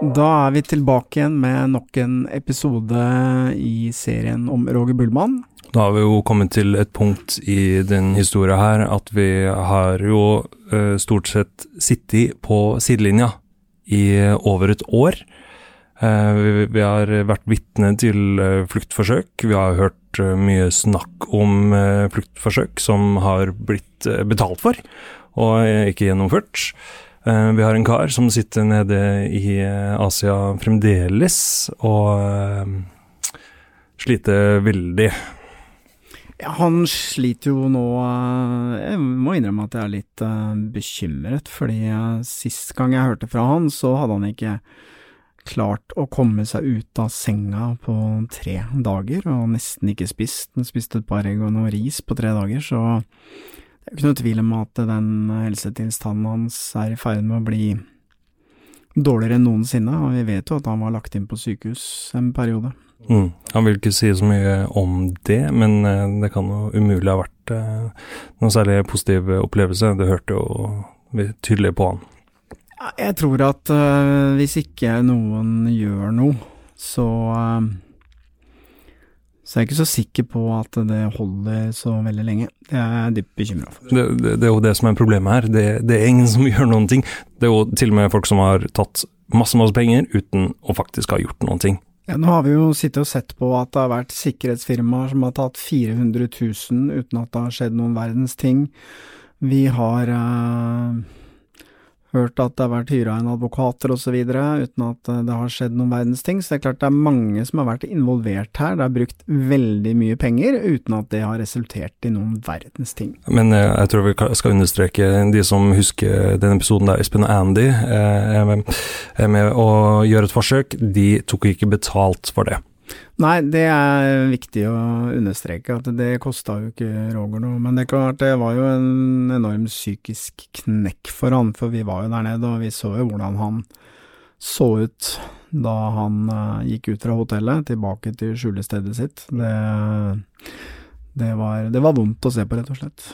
Da er vi tilbake igjen med nok en episode i serien om Roger Bullmann. Da har vi jo kommet til et punkt i den historia her at vi har jo uh, stort sett sittet på sidelinja i over et år. Uh, vi, har vært vitne til fluktforsøk. Vi har hørt mye snakk om fluktforsøk som har blitt betalt for, og ikke gjennomført. Uh, vi har en kar som sitter nede i uh, Asia fremdeles og uh, sliter veldig. Ja, han sliter jo nå Jeg må innrømme at jeg er litt bekymret, fordi sist gang jeg hørte fra han, så hadde han ikke klart å komme seg ut av senga på tre dager, og nesten ikke spist. Han spiste et par egg og noe ris på tre dager, så det er jo ikke noe tvil om at den helsetilstanden hans er i ferd med å bli dårligere enn noensinne, og vi vet jo at han var lagt inn på sykehus en periode. Mm. Han vil ikke si så mye om det, men eh, det kan jo umulig ha vært eh, noen særlig positiv opplevelse. Det hørte jo tydelig på han. Jeg tror at uh, hvis ikke noen gjør noe, så så jeg er ikke så sikker på at det holder så veldig lenge. Det er jeg dypt bekymra for. Det, det, det, er jo det som er problemet her. Det, det, er ingen som gjør noen ting. Det er jo til og med folk som har tatt masse, masse penger uten å faktisk ha gjort noen ting. Ja, nå har vi jo sittet og sett på at det har vært sikkerhetsfirmaer som har tatt 400 000 uten at det har skjedd noen verdens ting. Vi har uh, hørt at det har vært hyra inn advokater osv. uten at eh, det har skjedd noen verdens ting. Så det er klart det er mange som har vært involvert her. Det har brukt veldig mye penger uten at det har resultert i noen verdens ting. Men eh, jeg tror vi skal understreke de som husker den episoden der Espen og Andy eh, er med å gjøre et forsøk, de tok ikke betalt for det. Nei, det er viktig å understreke at det kosta jo ikke Roger noe. Men det, klart, det var jo en enorm psykisk knekk for han, for vi var jo der nede, og vi så jo hvordan han så ut da han uh, gikk ut fra hotellet, tilbake til skjulestedet sitt. Det, det, var, det var vondt å se på, rett og slett.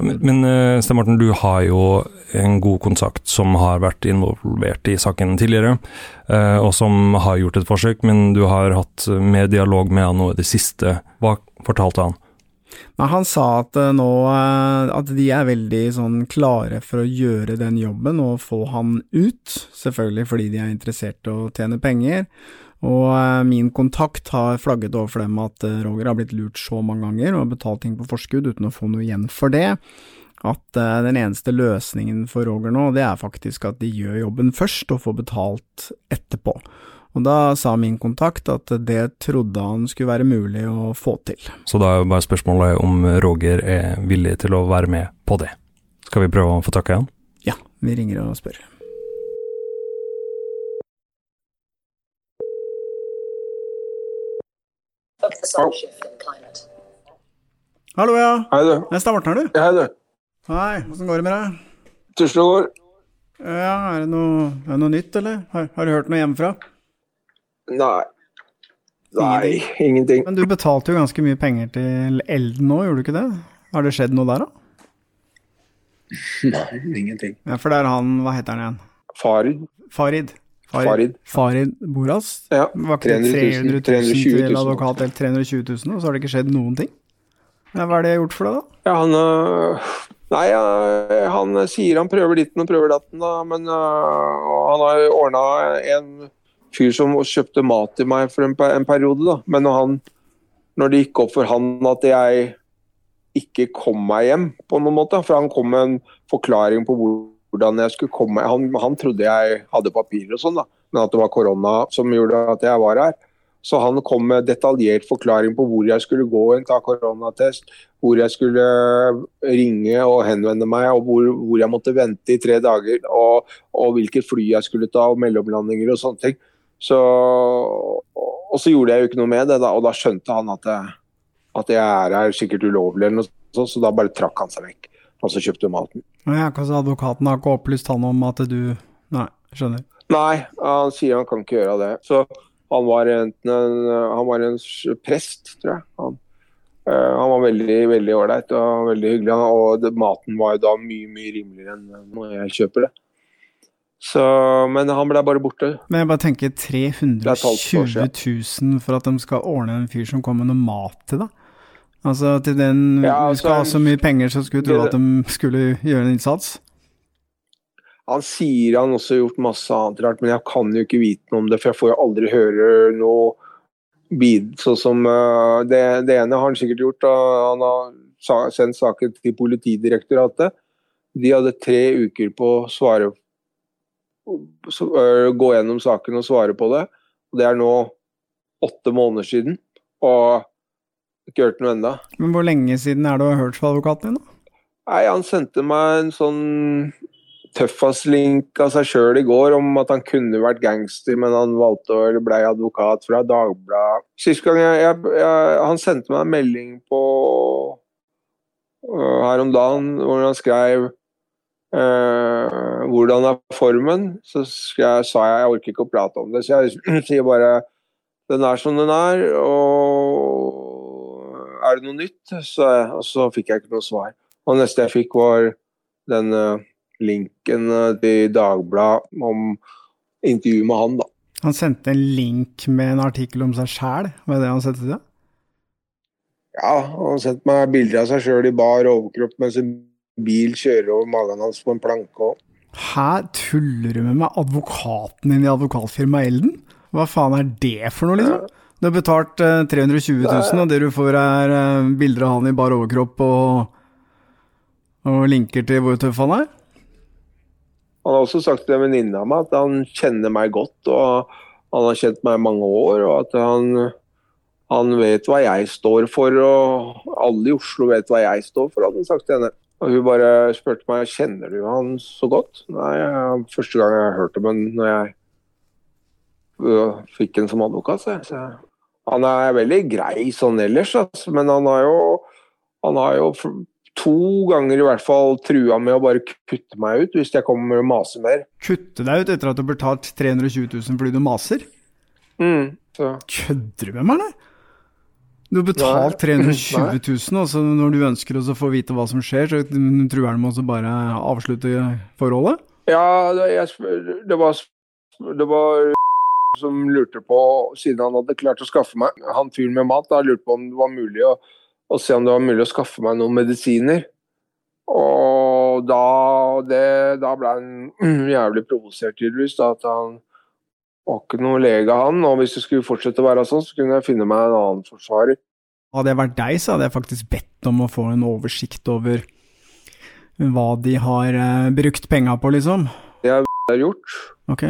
Men, eh, Sten Morten, du har jo en god kontakt som har vært involvert i saken tidligere, eh, og som har gjort et forsøk, men du har hatt mer dialog med han nå i det siste. Hva fortalte han? Nei, Han sa at eh, nå at de er veldig sånn klare for å gjøre den jobben og få han ut, selvfølgelig fordi de er interessert i å tjene penger. Og eh, min kontakt har flagget overfor dem at eh, Roger har blitt lurt så mange ganger og betalt ting på forskudd uten å få noe igjen for det, at eh, den eneste løsningen for Roger nå, det er faktisk at de gjør jobben først og får betalt etterpå. Og da sa min kontakt at det trodde han skulle være mulig å få til. Så da er jo bare spørsmålet om Roger er villig til å være med på det. Skal vi prøve å få tak i han? Ja, vi ringer og spør. Hallo, ja. Hei, du. Det er Stavartner, du. Hei, du. Hei, åssen går det med deg? Tusla går. Ja, er det noe, er det noe nytt, eller? Har, har, du hørt noe hjemmefra? Nei. Nei, ingenting. ingenting. Men du betalte jo ganske mye penger til Elden nå, gjorde du ikke det? Har det skjedd noe der, da? Nei, ingenting. Ja, For det er han, hva heter han igjen? Farid. Farid. Farid. Farid Boras? Ja. Var ikke 300 000, 300 000 til advokat eller 320 000, og så har det ikke skjedd noen ting? Ja, hva er det jeg har gjort for deg, da? Ja, han øh, Nei, han sier han prøver ditten og prøver datten, da, men øh, han har ordna en fyr som kjøpte mat til meg for en, en periode, da. Men når han Når det gikk opp for han at jeg ikke kom meg hjem, på noen måte, for han kom med en forklaring på hvor, hvordan jeg skulle komme han, han trodde jeg hadde papirer og sånn, da, men at det var korona som gjorde at jeg var her. Så han kom med detaljert forklaring på hvor jeg skulle gå og ta koronatest, hvor jeg skulle ringe og henvende meg, og hvor, hvor jeg måtte vente i tre dager, og, og hvilket fly jeg skulle ta, og mellomlandinger og sånne ting. Så, og så gjorde jeg jo ikke noe med det, da, og da skjønte han at, at jeg er her sikkert ulovlig, eller noe sånt, så da bare trakk han seg vekk. Og så kjøpte maten. Ja, kanskje advokaten har ikke opplyst han om at du Nei, skjønner. Nei, han sier han kan ikke gjøre det. Så han var enten en, han var en prest, tror jeg. Han, uh, han var veldig veldig ålreit og veldig hyggelig. Og maten var jo da mye mye rimeligere enn når jeg kjøper det. Så, men han ble bare borte. Men jeg bare tenker Det er et halvt år 320 000 for at de skal ordne en fyr som kommer med noe mat til deg. Altså til den Ja, altså, skal ha så mye penger, så skulle du tro at de skulle gjøre en innsats. Han sier han også har gjort masse annet rart, men jeg kan jo ikke vite noe om det, for jeg får jo aldri høre noe bid, sånn som eh, det, det ene har han sikkert gjort. Han har sendt saken til Politidirektoratet. De hadde tre uker på å svare så, øh, gå gjennom saken og svare på det. Og det er nå åtte måneder siden, og ikke hørt noe enda. Men hvor lenge siden er det du har hørt fra advokaten din? da? Nei, han sendte meg en sånn tøffaslink av seg sjøl i går om at han kunne vært gangster, men han valgte å eller ble advokat fra Dagbladet. Sist gang jeg, jeg, jeg Han sendte meg en melding på uh, her om dagen hvor han skrev uh, hvordan er formen. Så jeg, sa jeg jeg orker ikke å prate om det, så jeg sier bare den er som den er, og er det noe nytt? Så, og så fikk jeg ikke noe svar. Og neste jeg fikk var den eh, linken eh, til Dagbladet om intervju med han, da. Han sendte en link med en artikkel om seg sjæl, var det det han sendte til deg? Ja, han sendte meg bilder av seg sjøl i bar overkropp mens en bil kjører over magen hans på en planke. også. Her tuller du med meg, advokaten din i advokatfirmaet Elden? Hva faen er det for noe, liksom? Du har betalt eh, 320 000, og det du får er eh, bilder av han i bar overkropp og, og linker til hvor tøff han er? Han har også sagt til en venninne av meg at han kjenner meg godt, og han har kjent meg i mange år, og at han, han vet hva jeg står for, og alle i Oslo vet hva jeg står for, hadde han sagt til henne. Og hun bare spurte meg kjenner du han så godt. Nei, første gang jeg hørte om ham når jeg øh, fikk en som advokat. Så jeg, han er veldig grei sånn ellers, altså, men han har jo, han har jo to ganger i hvert fall trua med å bare kutte meg ut hvis jeg kommer og maser mer. Kutte deg ut etter at du har betalt 320 000 fordi du maser? Mm, så. Kødder du med meg, eller? Du har betalt 320 000, og så når du ønsker å få vite hva som skjer, så truer han med å bare avslutte forholdet? Ja, jeg, det var det var som lurte på, siden han hadde klart å skaffe meg Han fyren med mat da, lurte på om det var mulig å, å se om det var mulig å skaffe meg noen medisiner. Og da, det, da ble han jævlig provosert, tydeligvis. Da, at han var ikke noen lege, han. Og hvis det skulle fortsette å være sånn, så kunne jeg finne meg en annen forsvarer. Hadde jeg vært deg, så hadde jeg faktisk bedt om å få en oversikt over hva de har eh, brukt penga på, liksom. Det har jeg gjort. Ok,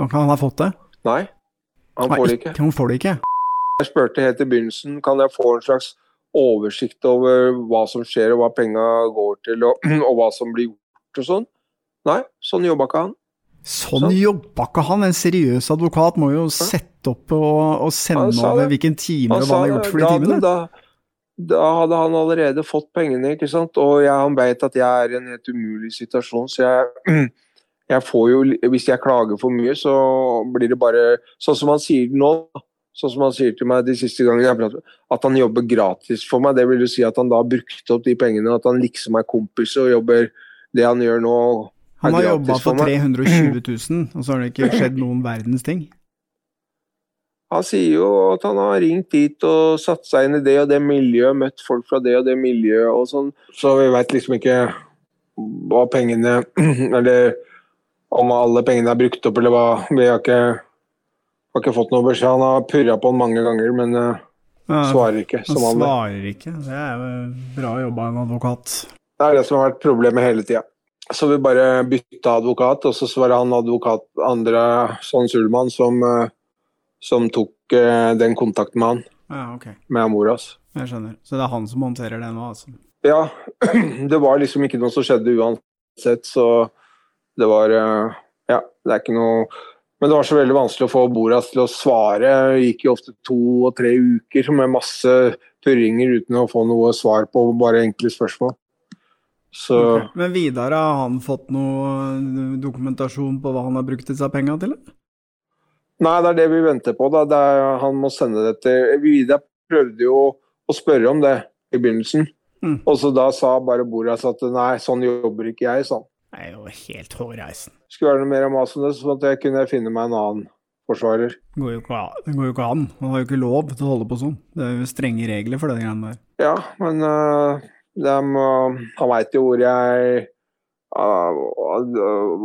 han har fått det? Nei, han får det ikke. Han får det ikke. Jeg spurte helt i begynnelsen kan jeg få en slags oversikt over hva som skjer og hva penga går til og, og hva som blir gjort og sånn. Nei, sånn jobba ikke han. Sånn Sant. jobba ikke han. En seriøs advokat må jo sette opp og, og sende over hvilken time og hva han har gjort for de timene. da, da hadde han allerede fått pengene, ikke sant. Og jeg, han vet at jeg er i en helt umulig situasjon, så jeg, jeg får jo Hvis jeg klager for mye, så blir det bare sånn som han sier nå. Sånn som han sier til meg de siste gangene jeg prater, at han jobber gratis for meg. Det vil jo si at han da har brukt opp de pengene, at han liksom er kompis og jobber det han gjør nå. Han har jobba for meg. 320 000, og så har det ikke skjedd noen verdens ting. Han sier jo at han har ringt dit og satt seg inn i det og det miljøet, møtt folk fra det og det miljøet og sånn. Så vi veit liksom ikke hva pengene Eller om alle pengene er brukt opp, eller hva. Vi har ikke Har ikke fått noe beskjed. Han har purra på den mange ganger, men eh, svarer ikke. Han svarer ikke. Det er jo bra jobba av en advokat. Det er det som har vært problemet hele tida. Så vi bare bytta advokat, og så var det han advokat andre, sånn Sulman, som, eh, som tok eh, den kontakten med han, Ja, ok. med Amoras. Jeg skjønner. Så det er han som håndterer det nå, altså. Ja, det var liksom ikke noe som skjedde uansett, så det var eh, Ja, det er ikke noe Men det var så veldig vanskelig å få Boras til å svare. Det gikk jo ofte to og tre uker med masse purringer uten å få noe svar på bare enkle spørsmål. Så Okay. Men Vidar, har han fått noe eh, dokumentasjon på hva han har brukt disse penga til? Nei, det er det vi venter på. da. Er, han må sende det til Vidar prøvde jo å spørre om det i begynnelsen. Mm. Og så da sa bare Boras at nei, sånn jobber ikke jeg, sånn. Det er jo helt hårreisen. Skulle være noe mer mas om det, sånn at jeg kunne finne meg en annen forsvarer. Det går jo ikke an. Det går jo ikke an. Man har jo ikke lov til å holde på sånn. Det er jo strenge regler for det greiene der. Ja, men uh, dem, øh, han veit jo hvor jeg øh,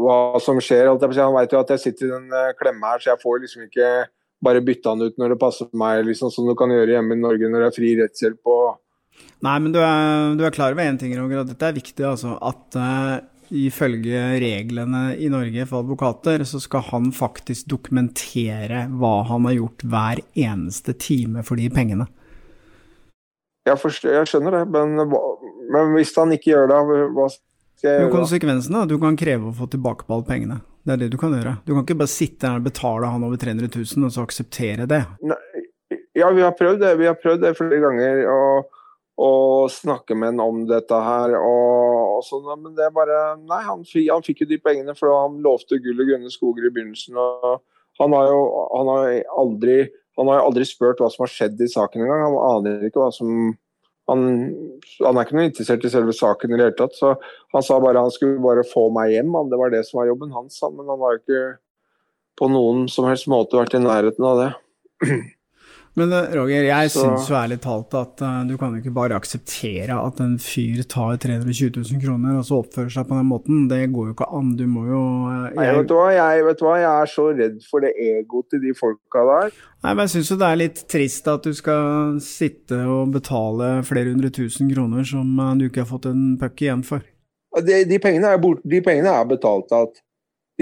Hva som skjer. holdt jeg på å si. Han veit jo at jeg sitter i den klemme klemma her, så jeg får liksom ikke bare bytte han ut når det passer meg, liksom, som du kan gjøre hjemme i Norge når det er fri rettshjelp og Nei, men du er, du er klar over én ting, Roger, og dette er viktig, altså. At eh, ifølge reglene i Norge for advokater, så skal han faktisk dokumentere hva han har gjort hver eneste time for de pengene. Jeg, forstår, jeg skjønner det, men, men hvis han ikke gjør det, hva skal jeg gjøre da? konsekvensen er at du kan kreve å få tilbakebetalt pengene. Det er det du kan gjøre. Du kan ikke bare sitte her og betale han over 300 000, og så akseptere det. Ja, vi har prøvd det. Vi har prøvd det flere ganger. og og snakke med han om dette her. Og, og sånn, men det er bare Nei, han, han fikk jo de pengene, for han lovte gull og grønne skoger i begynnelsen. og Han har jo han har aldri, han har aldri spurt hva som har skjedd i saken engang. Han aner ikke hva som han, han er ikke noe interessert i selve saken i det hele tatt. Så han sa bare han skulle bare få meg hjem. Han. Det var det som var jobben hans. Han, men han har jo ikke på noen som helst måte vært i nærheten av det. Men eh, Roger, jeg Så- syns jo ærlig talt at uh, du kan jo ikke bare akseptere at en fyr tar 320 000 kroner og så oppfører seg på den måten. Det går jo ikke an. Du må jo eh, Nei, vet, du hva? Jeg, vet du hva? jeg er så redd for det egoet til de folka der. Nei, men jeg syns jo det er litt trist at du skal sitte og betale flere hundre tusen kroner som uh, du ikke har fått en puck igjen for. De, de, pengene er bort, de pengene er betalt alt.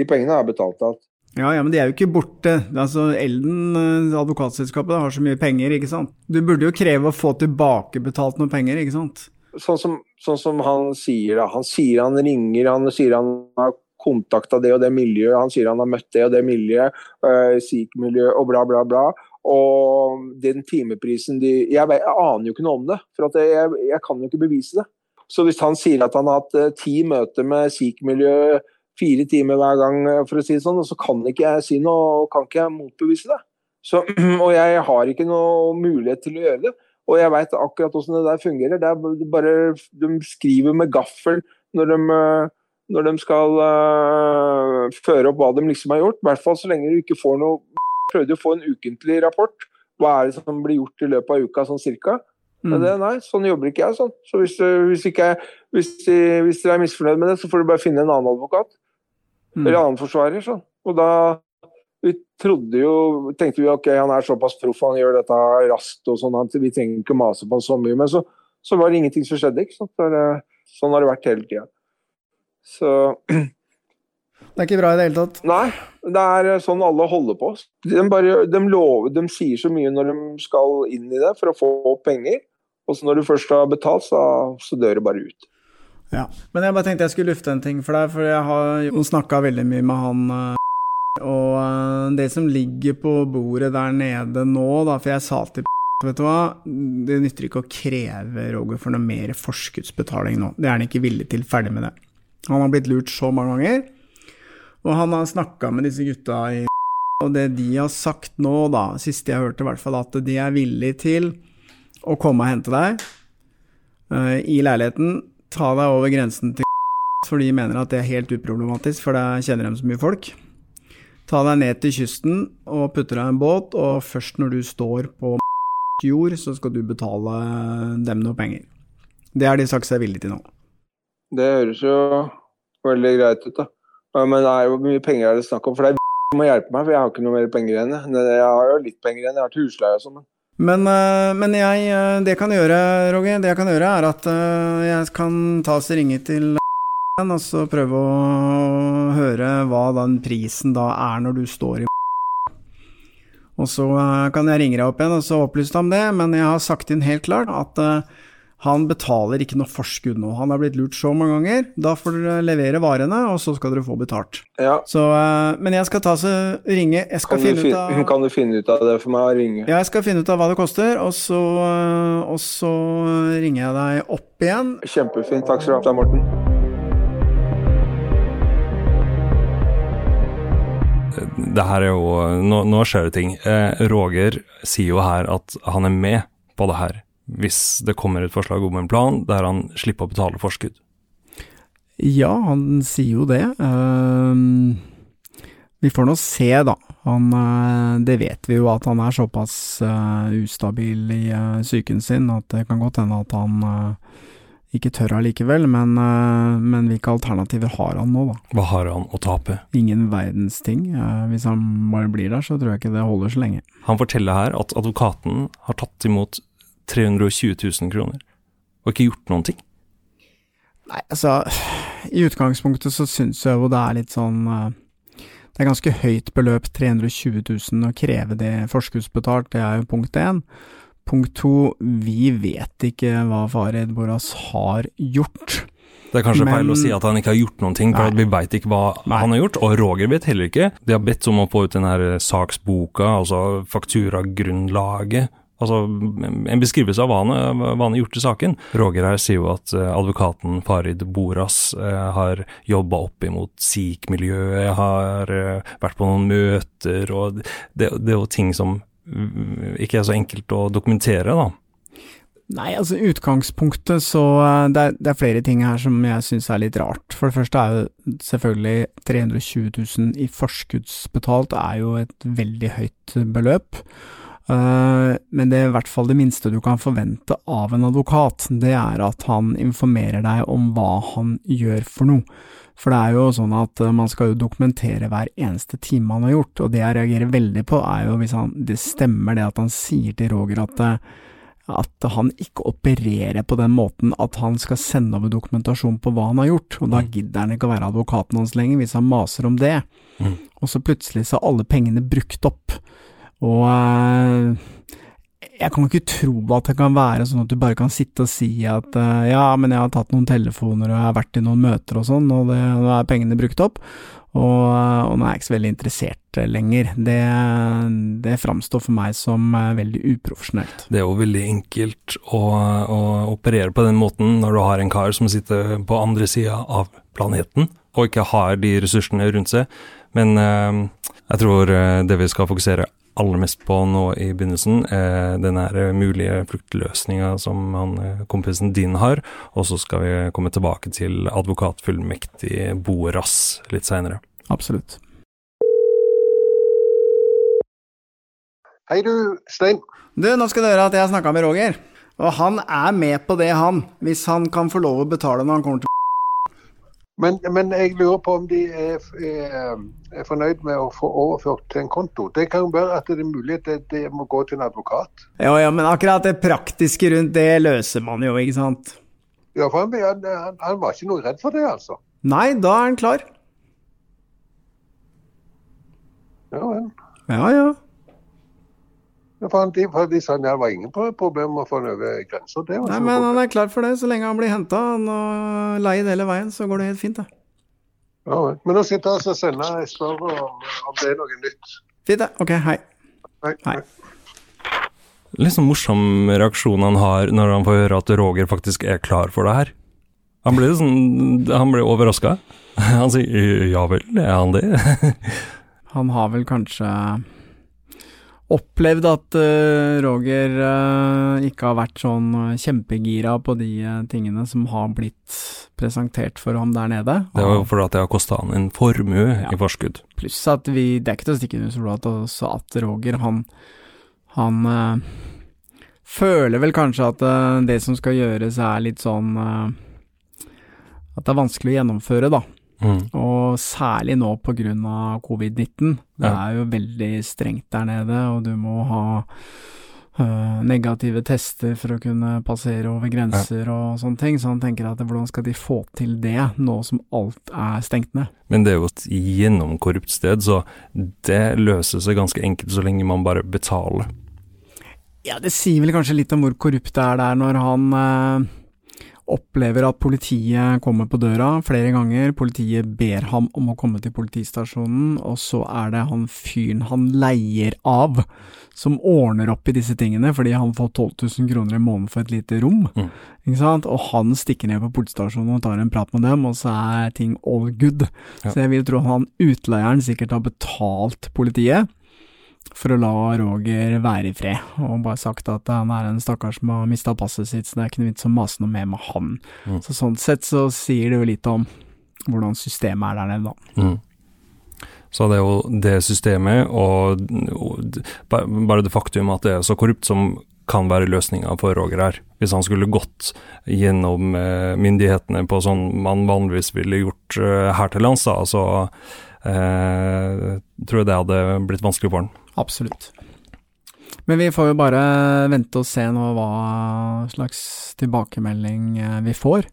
De pengene er betalt alt. Ja, ja, men de er jo ikke borte. Altså, Elden, eh, advokatselskapet, har så mye penger, ikke sant. Du burde jo kreve å få tilbakebetalt noe penger, ikke sant. Sånn som, sånn som han sier, da. Han sier han ringer, han sier han har kontakta det og det miljøet, han sier han har møtt det og det miljøet, uh, SIK-miljø og bla, bla, bla. Og den timeprisen de Jeg, jeg aner jo ikke noe om det, for jeg, jeg kan jo ikke bevise det. Så hvis han sier at han har hatt eh, ti møter med SIK-miljø fire timer hver gang, eh, for å si det sånn, så kan ikke jeg si noe, og kan ikke jeg motbevise det. Så, og jeg har ikke noe mulighet til å gjøre det. Og jeg veit akkurat hvordan det der fungerer. Det er bare, de skriver med gaffel når de, eh, når de skal uh, føre opp hva de liksom har gjort. I hvert fall så lenge du ikke får noe Prøvde å få en ukentlig rapport. Hva er det som blir gjort i løpet av uka, sånn cirka? Men det, nei, sånn jobber ikke jeg. sånn. Så hvis, hvis, ikke, hvis, hvis dere er misfornøyd med det, så får du bare finne en annen advokat. Mm. Eller annen forsvarer. sånn. Og da vi trodde jo, tenkte vi ok, han er såpass proff, han gjør dette raskt og sånn, vi trenger ikke mase på han så mye. Men så, så var det ingenting som skjedde. ikke sant? Er, sånn har det vært hele tida. Så Det er ikke bra i det hele tatt. Nei, det er sånn alle holder på. De, bare, de, lover, de sier så mye når de skal inn i det for å få penger. Og så når du først har betalt, så, så dør det bare ut. Ja. Men jeg bare tenkte jeg skulle lufte en ting for deg, for jeg har snakka veldig mye med han eh, Og eh, det som ligger på bordet der nede nå, da, for jeg sa til Vet du hva, det nytter ikke å kreve Roger for noe mer forskuddsbetaling nå. Det er han ikke villig til. Ferdig med det. Han har blitt lurt så mange ganger. Og han har snakka med disse gutta i Og det de har sagt nå, da, siste jeg hørte i hvert fall, at de er villige til å komme og hente deg uh, i leiligheten, ta deg over grensen til for de mener at det er helt uproblematisk, for der kjenner de så mye folk. Ta deg ned til kysten og putte deg i en båt, og først når du står på jord, så skal du betale dem noe penger. Det har de sagt seg villig til nå. Det høres jo veldig greit ut, da. Men er hvor mye penger er det snakk om? For det er må hjelpe meg, for jeg har ikke noe mer penger igjen. Jeg har jo litt penger igjen, jeg har til husleie og sånn. Men- Men, eh, jeg, eh, det jeg kan gjøre, Roger, det jeg kan gjøre er at eh, jeg kan ta og ringe til og så prøve å høre hva den prisen da er når du står i Og så kan jeg ringe deg opp igjen og så opplyse deg om det, men jeg har sagt inn helt klart at han betaler ikke noe forskudd nå. Han har blitt lurt så mange ganger. Da får dere levere varene, og så skal dere få betalt. Ja, Så, eh, men jeg skal ta så ringe Jeg skal kan du, finne ut av kan du finne ut av det for meg å ringe? jeg skal finne ut av hva det koster, og så, og så ringer jeg deg opp igjen. Kjempefint. Takk skal du ha, Morten. Det her er jo Nå, nå skjer det ting. Eh, Roger sier jo her at han er med på det her, hvis det kommer et forslag om en plan der han slipper å betale forskudd. Ja, han sier jo det. Ehm, vi får nå se, da. Han, eh, det vet vi jo at han er såpass eh, ustabil i psyken sin at det kan godt hende at han eh, ikke tør allikevel, men, men hvilke alternativer har han nå, da? Hva har han å tape? Ingen verdens ting. Eh, hvis han bare blir der, så tror jeg ikke det holder så lenge. Han forteller her at advokaten har tatt imot 320 000 kroner, og ikke gjort noen ting. Nei, altså I utgangspunktet så syns jeg jo det er litt sånn eh, Det er ganske høyt beløp, 320 000, å kreve det forskuddsbetalt, det er jo punkt én. Punkt to, vi vet ikke hva Farid Boras har gjort. Det er kanskje Men- feil å si at han ikke har gjort noen ting, for vi veit ikke hva Nei. han har gjort, og Roger vet heller ikke. De har bedt om å få ut den her saksboka, altså fakturagrunnlaget. Altså en beskrivelse av hva han, hva han har gjort i saken. Roger her sier jo at eh, advokaten Farid Boras eh, har jobba opp imot sikh-miljøet, har eh, vært på noen møter, og det, det er jo ting som mm, ikke er så enkelt å dokumentere, da. Nei, altså utgangspunktet så det er, det er flere ting her som jeg syns er litt rart. For det første er jo selvfølgelig 320 000 i forskuddsbetalt er jo et veldig høyt beløp. Eh, men det er i hvert fall det minste du kan forvente av en advokat, det er at han informerer deg om hva han gjør for noe. For det er jo sånn at eh, man skal jo dokumentere hver eneste time han har gjort, og det jeg reagerer veldig på er jo hvis han, det stemmer det at han sier til Roger at eh, at han ikke opererer på den måten at han skal sende over dokumentasjon på hva han har gjort, og da gidder han ikke å være advokaten hans lenger hvis han maser om det. Mm. Og så plutselig så er alle pengene brukt opp. Og eh, jeg kan ikke tro at det kan være sånn at du bare kan sitte og si at eh, ja, men jeg har tatt noen telefoner og jeg har vært i noen møter og sånn, og det, nå er pengene brukt opp. Og, eh, og nå er jeg ikke så veldig interessert lenger. Det, det framstår for meg som veldig uprofesjonelt. Det er jo veldig enkelt å, å operere på den måten når du har en kar som sitter på andre sida av planeten og ikke har de ressursene rundt seg. Men jeg tror det vi skal fokusere aller mest på nå i begynnelsen, er den her mulige fluktløsninga som han, eh, kompisen din har, og så skal vi komme tilbake til advokatfullmektig Boras litt seinere. Absolutt. Hei du, Stein. Du, nå skal du høre at jeg har snakka med Roger, og han er med på det, han, hvis han kan få lov å betale når han kommer til Men, men jeg lurer på om de er, er, er fornøyd med å få overført til en konto. Det kan jo være at det er mulig at det, det må gå til en advokat. Ja, ja, men akkurat det praktiske rundt det løser man jo, ikke sant? Ja, for han, han, han, var ikke noe redd for det, altså. Nei, da er han klar. Ja. Ja, ja. Ja, for han, de, sa det var ingen pro- problem å få han over grensa. Nei, men han er klar for det. Så lenge han blir henta og leid hele veien, så går det helt fint, det. Ja. Men nå sitter jeg og sender jeg spør om, om det er noe nytt. Fint, det. Ok, hei. Hei. hei. Litt sånn morsom reaksjon han har når han får høre at Roger faktisk er klar for det her. Han blir sånn, han blir overraska. Han sier ja vel, er han det? Han har vel kanskje opplevd at eh, Roger eh, ikke har vært sånn eh, kjempegira på de tingene som har blitt presentert for ham der nede. Det var jo fordi at det har kosta han en formue Ja. i forskudd. Pluss at vi Det er ikke til å stikke under stol at også at Roger, han Han eh, føler vel kanskje at eh, det som skal gjøres er litt sånn eh, At det er vanskelig å gjennomføre, da. Mm. Og særlig nå av covid-19. Det Ja. er jo veldig strengt der nede, og du må ha øh, negative tester for å kunne passere over grenser og sånne ting. Så han tenker at hvordan skal de få til det, nå som alt er stengt ned? Men det er jo et gjennomkorrupt sted, så det løser seg ganske enkelt så lenge man bare betaler. Ja, det sier vel kanskje litt om hvor korrupt det er der når han øh, opplever at politiet kommer på døra flere ganger, politiet ber ham om å komme til politistasjonen, og så er det han fyren han leier av som ordner opp i disse tingene, fordi han får 12 000 kroner i måneden for et lite rom, Mm. ikke sant, og han stikker ned på politistasjonen og tar en prat med dem, og så er ting all good. Ja. Så jeg vil tro han utleieren sikkert har betalt politiet, for å la Roger være i fred, og bare sagt at han er en stakkar som har mista passet sitt, så det er ikke noe vits å mase noe mer med han. Mm. Så sånn sett så sier det jo litt om hvordan systemet er der nede, da. Mm. Så det er jo det systemet, og, og bare det faktum at det er så korrupt som kan være løsninga for Roger her. Hvis han skulle gått gjennom eh, myndighetene på sånn man vanligvis ville gjort eh, her til lands, da, så eh, tror jeg det hadde blitt vanskelig for han. Absolutt. Men vi får jo bare vente og se nå hva slags tilbakemelding eh, vi får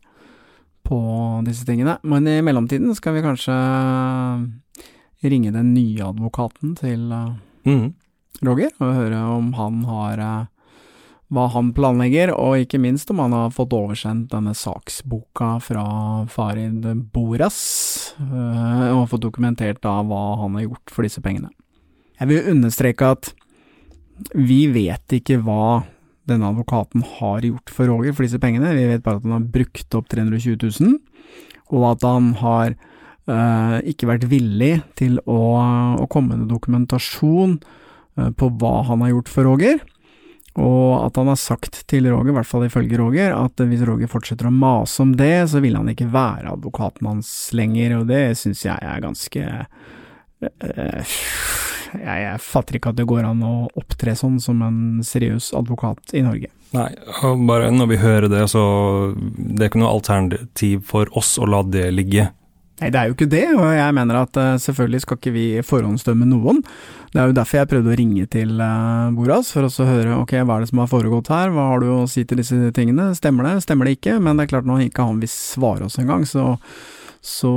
på disse tingene. Men i mellomtiden skal vi kanskje ringe den nye advokaten til eh, Mm. Roger, og høre om han har eh, hva han planlegger, og ikke minst om han har fått oversendt denne saksboka fra Farid Boras, eh, og fått dokumentert da hva han har gjort for disse pengene. Jeg vil understreke at vi vet ikke hva denne advokaten har gjort for Roger for disse pengene, vi vet bare at han har brukt opp 320 000, og at han har øh, ikke vært villig til å, å komme med dokumentasjon eh, på hva han har gjort for Roger, og at han har sagt til Roger, i hvert fall ifølge Roger, at hvis Roger fortsetter å mase om det, så vil han ikke være advokaten hans lenger, og det syns jeg er ganske eh, jeg, jeg fatter ikke at det går an å opptre sånn som en seriøs advokat i Norge. Nei, bare når vi hører det, så det er ikke noe alternativ for oss å la det ligge. Nei, det er jo ikke det, og jeg mener at eh, selvfølgelig skal ikke vi forhåndsdømme noen. Det er jo derfor jeg prøvde å ringe til eh, Boras, for å høre ok, hva er det som har foregått her, hva har du å si til disse tingene, stemmer det, stemmer det ikke, men det er klart nå ikke han vil svare oss engang, så, så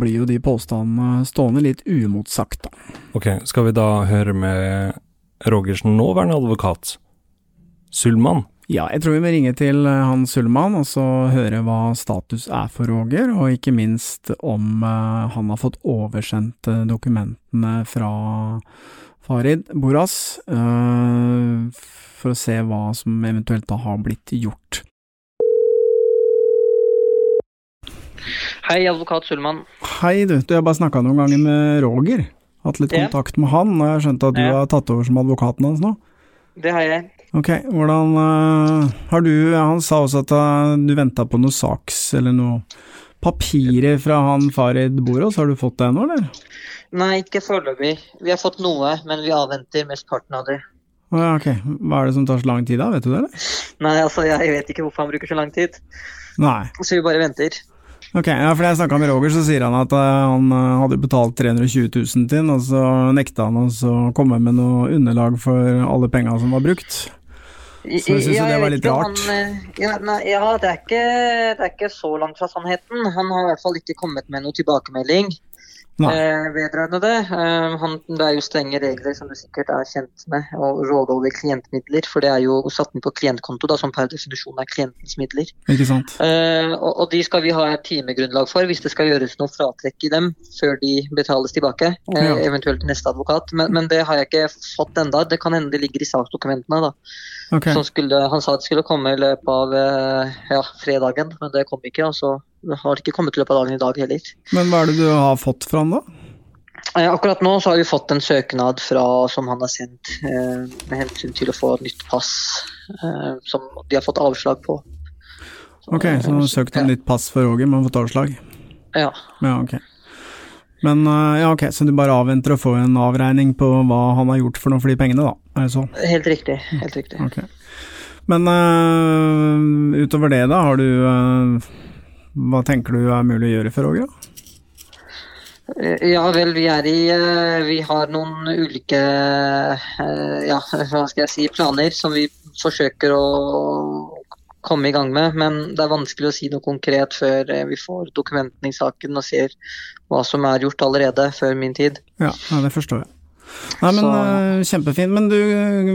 blir jo de påstandene stående litt uimotsagt, da. Ok, skal vi da høre med Rogersen, nåværende advokat, Sulman? Ja, jeg tror vi må ringe til eh, han Sulman og så høre hva status er for Roger, og ikke minst om eh, han har fått oversendt eh, dokumentene fra Farid Boras, for å se hva som eventuelt da har blitt gjort. Hei, advokat Sulman. Hei du, du har bare snakka noen ganger med Roger, hatt litt Ja. kontakt med han, og jeg har skjønt at du Ja. har tatt over som advokaten hans nå? Det har jeg. Ok, hvordan uh, har du Han sa også at uh, du venta på noe saks, eller noe papirer fra han Farid Boros, har du fått det ennå, eller? Nei, ikke foreløpig. Vi har fått noe, men vi avventer mesteparten av det. Ja, ok, hva er det som tar så lang tid da, vet du det, eller? Nei, altså, jeg vet ikke hvorfor han bruker så lang tid. Nei. Så vi bare venter. Ok, ja, for jeg snakka med Roger, så sier han at eh, han eh, hadde betalt 320 000 til den, og så nekta han å komme med noe underlag for alle penga som var brukt. Så jeg synes jo det var litt rart. Han, eh, ja, nei, ja det, er ikke, det er ikke så langt fra sannheten. Han har i hvert fall ikke kommet med noe tilbakemelding. Eh, vedrørende det. Eh, han, det er jo strenge regler, som du sikkert er kjent med, og råde over klientmidler. For det er jo satt inn på klientkonto, da, som per definisjon er klientens midler. Ikke sant? Eh, og, og de skal vi ha et timegrunnlag for hvis det skal gjøres noe fratrekk i dem før de betales tilbake. Eh, Ja. Eventuelt neste advokat. Men, men det har jeg ikke fått enda. Det kan hende det ligger i saksdokumentene. da. Ok, Som skulle, han sa det skulle komme i løpet av eh, ja, fredagen, men det kom ikke. Og så har det ikke kommet i løpet av dagen i dag heller. men hva er det du har fått fra han da? Eh, akkurat nå så har vi fått en søknad fra, som han har sendt eh, med hensyn til å få nytt pass, eh, som de har fått avslag på. Ok, så han har søkt om nytt pass for Roger, men fått avslag? Ja. Ja, ok. Men eh, ja, ok, så du bare avventer å få en avregning på hva han har gjort for noe for de pengene, da? Er det sånn? Helt riktig. helt riktig. Okay. Men uh, utover det, da, har du uh, Hva tenker du er mulig å gjøre for Åge? Eh, Ja vel, vi er i Vi har noen ulike ja, hva skal jeg si, planer som vi forsøker å komme i gang med. Men det er vanskelig å si noe konkret før vi får dokumentene i saken og ser hva som er gjort allerede før min tid. Ja, ja det forstår jeg. Nei, men Så- eh, Kjempefint. Men du,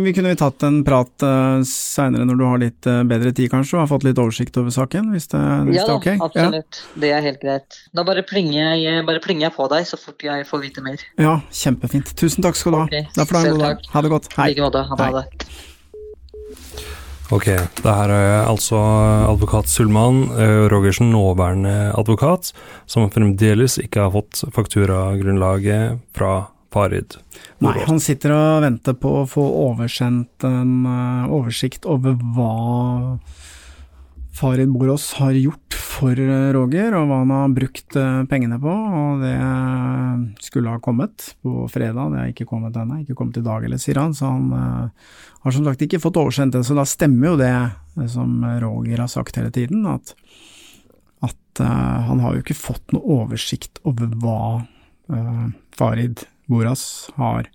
vi kunne vi tatt en prat uh, seinere når du har litt eh, bedre tid, kanskje, og har fått litt oversikt over saken, hvis det, hvis Ja det er ok? absolutt. Det er helt greit. Da bare plinger jeg, bare plinger jeg på deg så fort jeg får vite mer. Ja. ja, kjempefint. Tusen takk skal du ha. Ok, Da får du ha en selv god dag. takk. Ha det godt. I Hei. like måte. Ha det. Ok, det her er altså advokat Sulman eh, Rogersen, nåværende advokat, som fremdeles ikke har fått fakturagrunnlaget fra Farid. Nei, han sitter og venter på å få oversendt en eh, oversikt over hva Farid Borås har gjort for eh, Roger, og hva han har brukt eh, pengene på. Og det skulle ha kommet på fredag, det har ikke kommet ennå. Ikke kommet i dag heller, sier han. Så han har som sagt ikke fått oversendt det. Så da stemmer jo det, det som Roger har sagt hele tiden, at, at uh, han har jo ikke fått noe oversikt over hva uh, Farid Boras har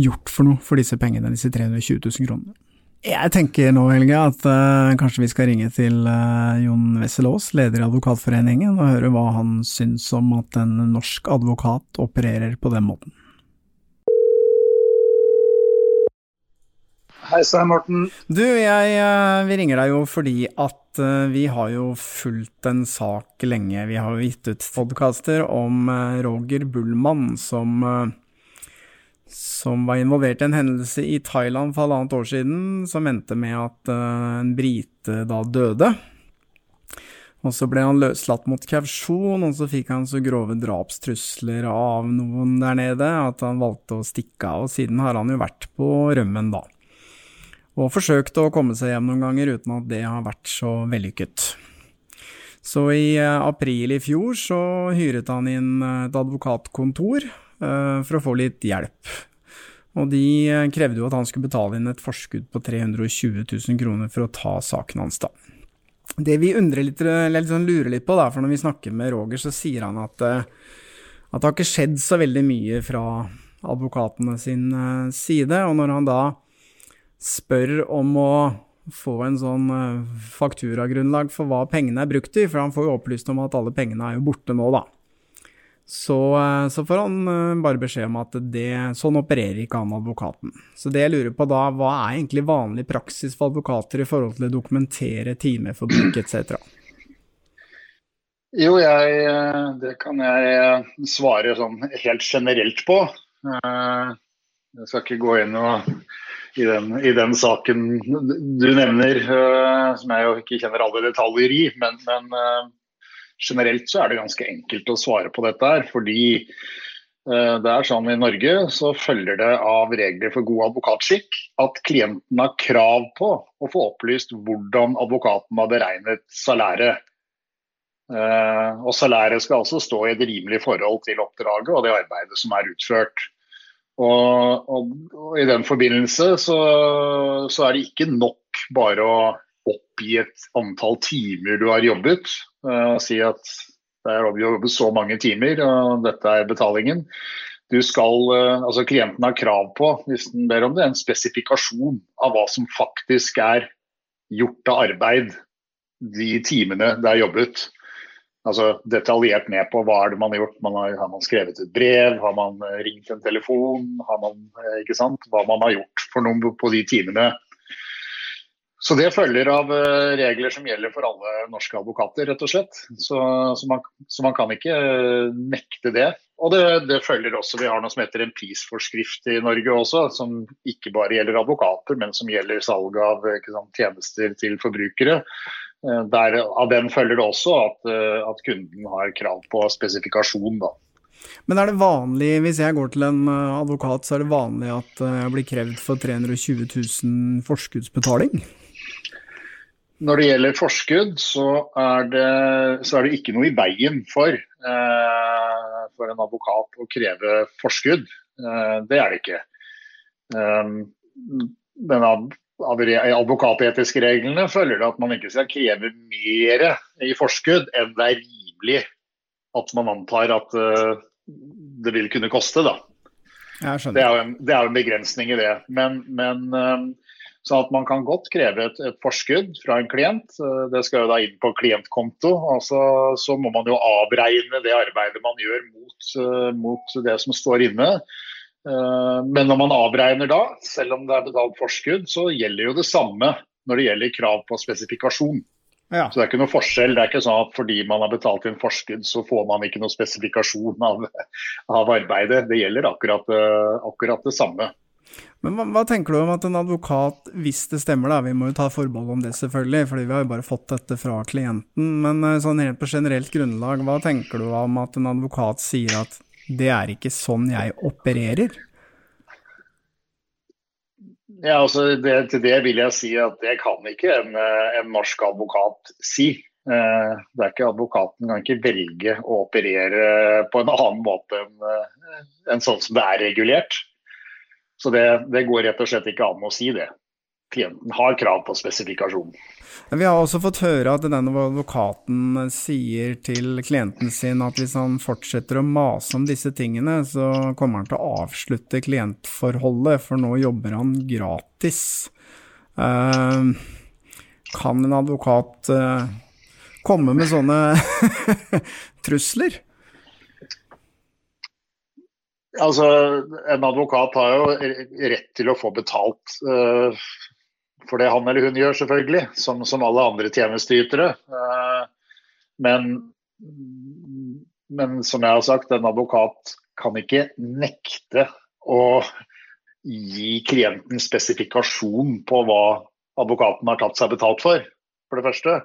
gjort for noe for disse pengene, disse 320 000 kronene. Jeg tenker nå, Helge, at uh, kanskje vi skal ringe til uh, Jon Wessel Aas, leder i Advokatforeningen, og høre hva han syns om at en norsk advokat opererer på den måten. Hei sann, Morten. Du, jeg, uh, vi ringer deg jo fordi at vi har jo fulgt en sak lenge. Vi har jo gitt ut podkaster om Roger Bullmann som som var involvert i en hendelse i Thailand for halvannet år siden, som endte med at eh, en brite da døde. Og så ble han løslatt mot kausjon, og så fikk han så grove drapstrusler av noen der nede at han valgte å stikke av, og siden har han jo vært på rømmen, da. Og forsøkte å komme seg hjem noen ganger uten at det har vært så vellykket. Så i eh, april i fjor så hyret han inn eh, et advokatkontor for å få litt hjelp. Og de eh, krevde jo at han skulle betale inn et forskudd på 320 000 kroner for å ta saken hans, da. Det vi litt, eller litt sånn lurer litt på, da, for når vi snakker med Roger, så sier han at, eh, at det har ikke skjedd så veldig mye fra advokatene sin eh, side, og når han da spør om å få en sånn eh, fakturagrunnlag for hva pengene er brukt i, for han får jo opplyst om at alle pengene er jo borte nå, da. Så, eh, så får han eh, bare beskjed om at det, sånn opererer ikke han advokaten. Så det jeg lurer på da, hva er egentlig vanlig praksis for advokater i forhold til å dokumentere timeforbruk etc.? Jo, jeg, eh, det kan jeg svare sånn helt generelt på. Jeg skal ikke gå inn og, i, den, i den saken du nevner, som jeg jo ikke kjenner alle detaljer i. Men, men generelt så er det ganske enkelt å svare på dette her. Fordi eh, det er sånn i Norge så følger det av regler for god advokatskikk at klienten har krav på å få opplyst hvordan advokaten har beregnet salæret. Eh, og salæret skal altså stå i et rimelig forhold til oppdraget og det arbeidet som er utført. Og, og, og I den forbindelse så, så er det ikke nok bare å oppgi et antall timer du har jobbet. eh, og si at det er jobbet så mange timer, og dette er betalingen. Du skal, eh, altså Klienten har krav på hvis den ber om det, en spesifikasjon av hva som faktisk er gjort av arbeid de timene det er jobbet altså detaljert ned på hva er det man har gjort. Man har, har man skrevet et brev, har man eh, ringt en telefon, har man, eh, ikke sant? hva man har gjort for noen på de timene. Så Det følger av eh, regler som gjelder for alle norske advokater, rett og slett. Så, så, man, så man, kan ikke eh, nekte det. Og det, det, følger også, Vi har noe som heter en prisforskrift i Norge også, som ikke bare gjelder advokater, men som gjelder salg av sant, tjenester til forbrukere. Eh, Der, av den følger det også at, at, kunden har krav på spesifikasjon. Da. Men er det vanlig, hvis jeg går til en advokat, så er det vanlig at jeg blir krevd for 320 000 forskuddsbetaling? Når det gjelder forskudd, så er det, så er det ikke noe i veien for, eh, for en advokat å kreve forskudd. Eh, det er det ikke. Um, den advokatetiske reglene følger det at man ikke skal kreve mer i forskudd enn det er rimelig at man antar at eh, det vil kunne koste. da. Det er en, det er en begrensning i det. Men, men um, så at man kan godt kreve et, et, forskudd fra en klient. Uh, det skal jo da inn på klientkonto. Altså, så må man jo avregne det arbeidet man gjør mot, uh, mot det som står inne. Uh, men når man avregner da, selv om det er betalt forskudd, så gjelder jo det samme når det gjelder krav på spesifikasjon. Ja. Så det er ikke noe forskjell. Det er ikke sånn at fordi man har betalt inn forskudd, så får man ikke noe spesifikasjon av, av arbeidet. Det gjelder akkurat, akkurat det samme. Men hva, hva, tenker du om at en advokat, hvis det stemmer, da, vi må jo ta forbehold om det selvfølgelig, fordi vi har jo bare fått dette fra klienten, men eh, sånn helt på generelt grunnlag, hva tenker du om at en advokat sier at det er ikke sånn jeg opererer? Ja, altså det, Til det vil jeg si at det kan ikke en, eh, en norsk advokat si. Eh, det er ikke Advokaten kan ikke velge å operere på en annen måte enn en sånn som det er regulert. Så det, det går rett og slett ikke an å si det. Klienten har krav på spesifikasjon. Vi har også fått høre at denne advokaten sier til klienten sin at hvis han fortsetter å mase om disse tingene, så kommer han til å avslutte klientforholdet, for nå jobber han gratis. Uh, kan en advokat uh, komme med sånne trusler? Altså, En advokat har jo rett til å få betalt uh, for det han eller hun gjør, selvfølgelig, som, som alle andre tjenesteytere. Uh, men, men, som jeg har sagt, en advokat kan ikke nekte å gi klienten spesifikasjon på hva advokaten har tatt seg betalt for, for det første.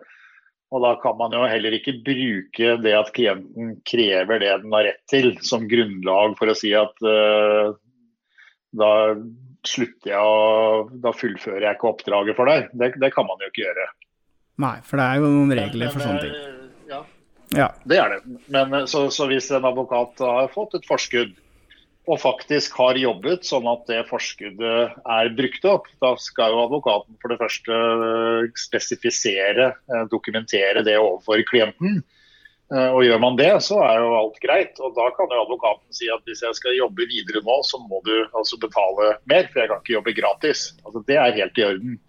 Og da kan man jo heller ikke bruke det at klienten krever det den har rett til, som grunnlag for å si at uh, da slutter jeg å Da fullfører jeg ikke oppdraget for deg. Det, det, kan man jo ikke gjøre. Nei, for det er jo noen regler for sånne ting. Ja, ja. det er det. Men så, så, hvis en advokat har fått et forskudd, og faktisk har jobbet sånn at det forskuddet er brukt opp, da skal jo advokaten for det første spesifisere, eh, dokumentere det overfor klienten. Eh, og Gjør man det, så er jo alt greit. og Da kan jo advokaten si at hvis jeg skal jobbe videre nå, så må du altså betale mer, for jeg kan ikke jobbe gratis. Altså Det er helt i orden.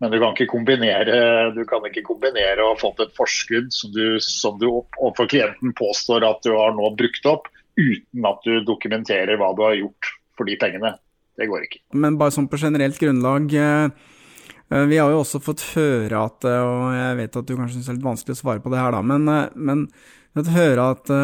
Men du kan ikke kombinere du kan ikke kombinere og ha fått et forskudd som du, som du overfor klienten påstår at du har nå brukt opp, uten at du dokumenterer hva du har gjort for de pengene. Det går ikke. Men bare sånn på generelt grunnlag. Eh Eh, vi har jo også fått høre at, eh, og jeg vet at du kanskje syns det er litt vanskelig å svare på det her, da, men, men fått høre at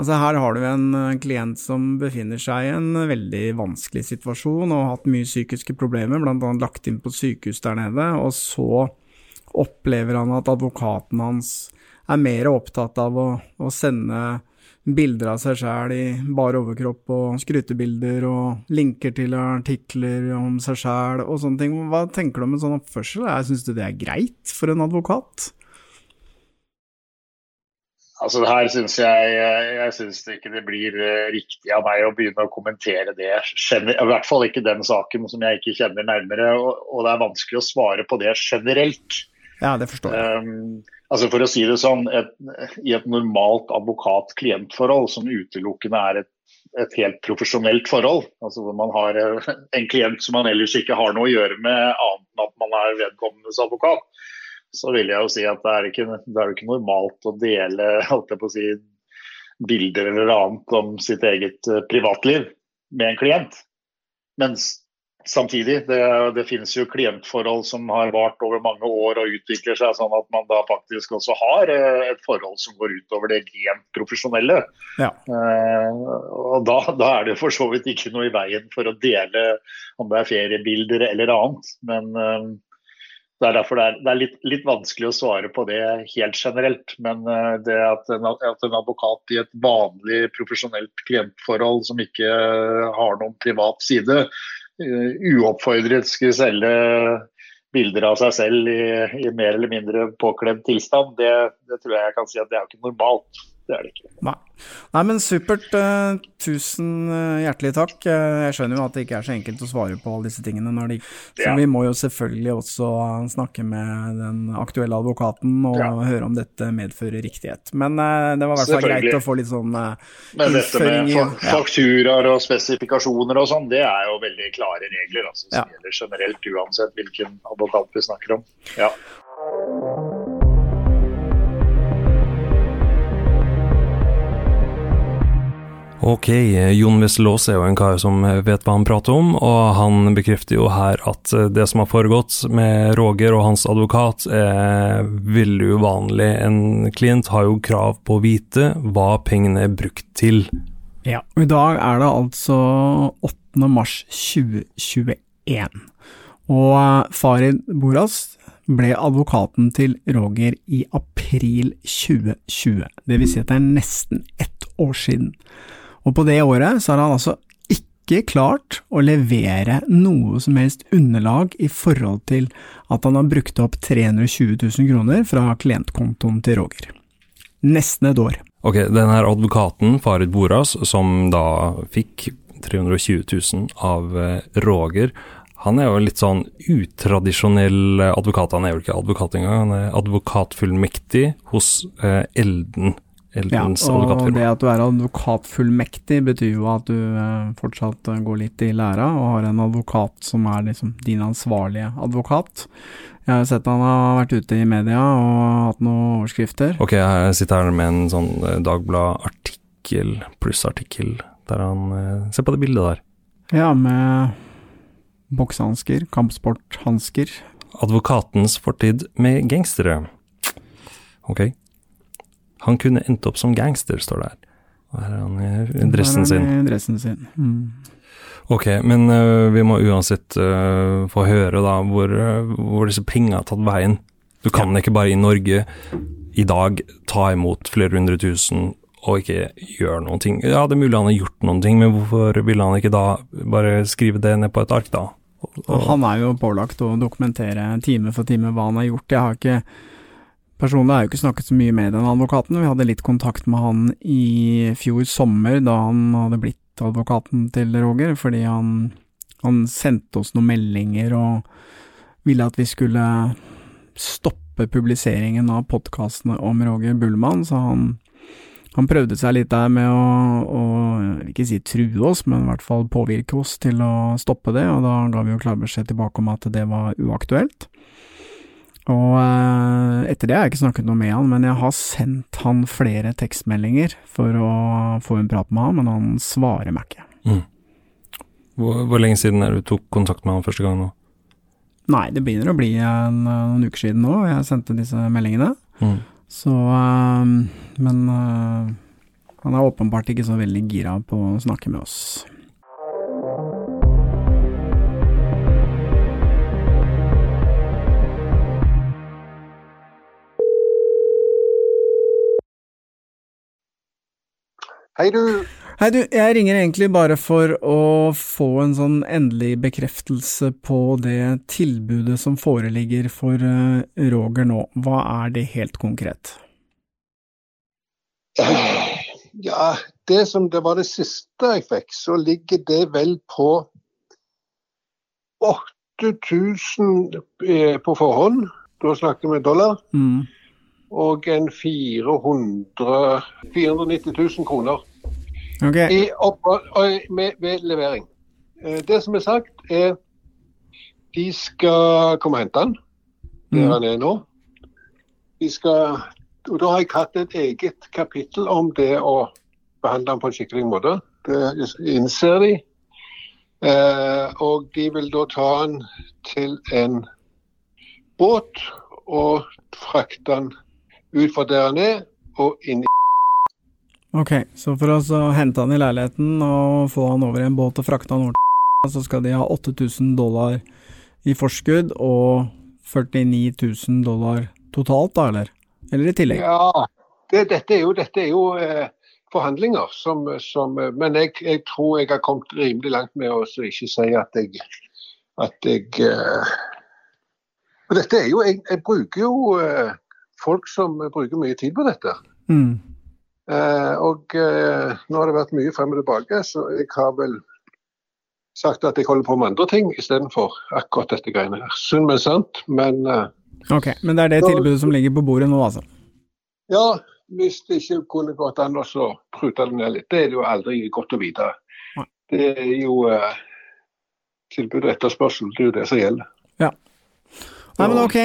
Altså Her har du en klient som befinner seg i en veldig vanskelig situasjon og har hatt mye psykiske problemer, bl.a. lagt inn på sykehus der nede. Og så opplever han at advokaten hans er mer opptatt av å, å sende bilder av seg sjæl i bar overkropp og skrytebilder og linker til artikler om seg sjæl og sånne ting. Hva tenker du om en sånn oppførsel? Syns du det er greit for en advokat? Altså her synes Jeg, jeg syns ikke det blir eh, riktig av meg å begynne å kommentere det. I hvert fall ikke den saken som jeg ikke kjenner nærmere. Og, og det er vanskelig å svare på det generelt. Ja, det forstår jeg. Um, altså For å si det sånn, et, i et normalt advokat-klientforhold som utelukkende er et, et, helt profesjonelt forhold, altså hvor man har eh, en klient som man ellers ikke har noe å gjøre med annet enn at man er vedkommendes advokat, så vil jeg jo si at det er ikke, det er ikke normalt å dele holdt jeg på å si, bilder eller annet om sitt eget eh, privatliv med en klient. Mens Samtidig, det, det, finnes jo klientforhold som har vart over mange år og utvikler seg sånn at man da faktisk også har eh, et forhold som går utover det rent profesjonelle. Ja. Eh, og da, da, er det for så vidt ikke noe i veien for å dele om det er feriebilder eller annet. Men eh, det er derfor det er, det er litt, litt, vanskelig å svare på det helt generelt. Men eh, det at en, at en advokat i et vanlig profesjonelt klientforhold som ikke har noen privat side, uoppfordret skulle selge bilder av seg selv i, i mer eller mindre påkledd tilstand, det, det, tror jeg jeg kan si at det er ikke normalt. Det er det ikke. Nei. Nei, men supert. Uh, tusen uh, hjertelig takk. Uh, jeg skjønner jo at det ikke er så enkelt å svare på alle disse tingene. Når de, så ja. vi må jo selvfølgelig også snakke med den aktuelle advokaten og ja. høre om dette medfører riktighet. Men det var i hvert fall greit å få litt sånn Men dette med fa fakturaer og spesifikasjoner og sånn, det er jo veldig klare regler. Altså, som gjelder generelt uansett hvilken advokat vi snakker om. Ja. Ok, Jon Wesselås er jo en kar som vet hva han prater om, og han bekrefter jo her at det som har foregått med Roger og hans advokat er veldig uvanlig. En klient har jo krav på å vite hva pengene er brukt til. Ja, i dag er det altså 8. mars 2021, og Farid Boras ble advokaten til Roger i april 2020, det vil si at det er nesten ett år siden. Og på det året så har han altså ikke klart å levere noe som helst underlag i forhold til at han har brukt opp 320 000 kroner fra klientkontoen til Roger. Nesten et år. Ok, den her advokaten, Farid Boras, som da fikk 320 000 av eh, Roger, han er jo litt sånn utradisjonell advokat. Han er jo ikke advokat engang, han er advokatfullmektig hos eh, Elden Ja, og det at du er advokatfullmektig, betyr jo at du eh, fortsatt eh, går litt i læra og har en advokat som er liksom din ansvarlige advokat. Jeg har sett han har vært ute i media og hatt noen overskrifter. Ok, jeg sitter her med en sånn eh, Dagblad-artikkel, plussartikkel, der han eh, Se på det bildet der. Ja, med boksehansker, kampsporthansker. Advokatens fortid med gangstere. Ok. Han kunne endt opp som gangster, står det her. Og her er han i dressen sin. I dressen sin. Mm. Ok, men uh, vi må uansett uh, få høre da hvor, uh, hvor disse penga har tatt veien. Du kan ja. ikke bare i Norge i dag ta imot flere hundre tusen og ikke gjøre noen ting. Ja, det er mulig han har gjort noen ting, men hvorfor ville han ikke da bare skrive det ned på et ark, da? Og, og han er jo pålagt å dokumentere time for time hva han har gjort. Jeg har ikke Personlig har jeg jo ikke snakket så mye med den advokaten. Vi hadde litt kontakt med han i fjor sommer, da han hadde blitt advokaten til Roger, fordi han, han sendte oss noen meldinger og ville at vi skulle stoppe publiseringen av podkastene om Roger Bullmann, så han, han prøvde seg litt der med å, å ikke si true oss, men i hvert fall påvirke oss til å stoppe det, og da ga vi jo klar beskjed tilbake om at det var uaktuelt. Og eh, etter det har jeg ikke snakket noe med han, men jeg har sendt han flere tekstmeldinger for å få en prat med han, men han svarer meg ikke. Mm. Hvor, hvor, lenge siden er du tok kontakt med han første gang nå? Nei, det begynner å bli en, noen uker siden nå, jeg sendte disse meldingene. Mm. Så øh, Men øh, han er åpenbart ikke så veldig gira på å snakke med oss. Hei, du. Hei, du. Jeg ringer egentlig bare for å få en sånn endelig bekreftelse på det tilbudet som foreligger for uh, Roger nå. Hva er det helt konkret? Ja, det som det var det siste jeg fikk, så ligger det vel på 8000 eh, på forhånd. Da snakker vi dollar. Mm. Og en 400, 490 000 kroner Okay. I opphold, med, ved levering. Eh, det som er sagt, er de skal komme og hente den der mm. han er nå. De skal, og Da har jeg hatt et eget kapittel om det å behandle den på en skikkelig måte. Det innser de. Eh, og de vil da ta den til en båt og frakte den ut fra der han er og inn i Ok, så for å hente han i leiligheten og få han over i en båt og frakte han over til så skal de ha 8000 dollar i forskudd og 49 000 dollar totalt, da, eller? Eller i tillegg? Ja, det, dette er jo, dette er jo eh, forhandlinger som, som Men jeg, jeg, tror jeg har kommet rimelig langt med å ikke si at jeg at jeg eh, dette er jo Jeg, jeg bruker jo eh, folk som bruker mye tid på dette. Mm. Eh, og eh, nå har det vært mye frem og tilbake, så jeg har vel sagt at jeg holder på med andre ting istedenfor akkurat dette greiene her. Synd, men sant. Men eh, Ok, men det er det tilbudet som ligger på bordet nå, altså? ja, hvis det ikke kunne gått an å så prute det ned litt, det er det jo aldri godt å vite. Det er jo eh, tilbud og etterspørsel, det er jo det som gjelder. Ja. Nei, men ok,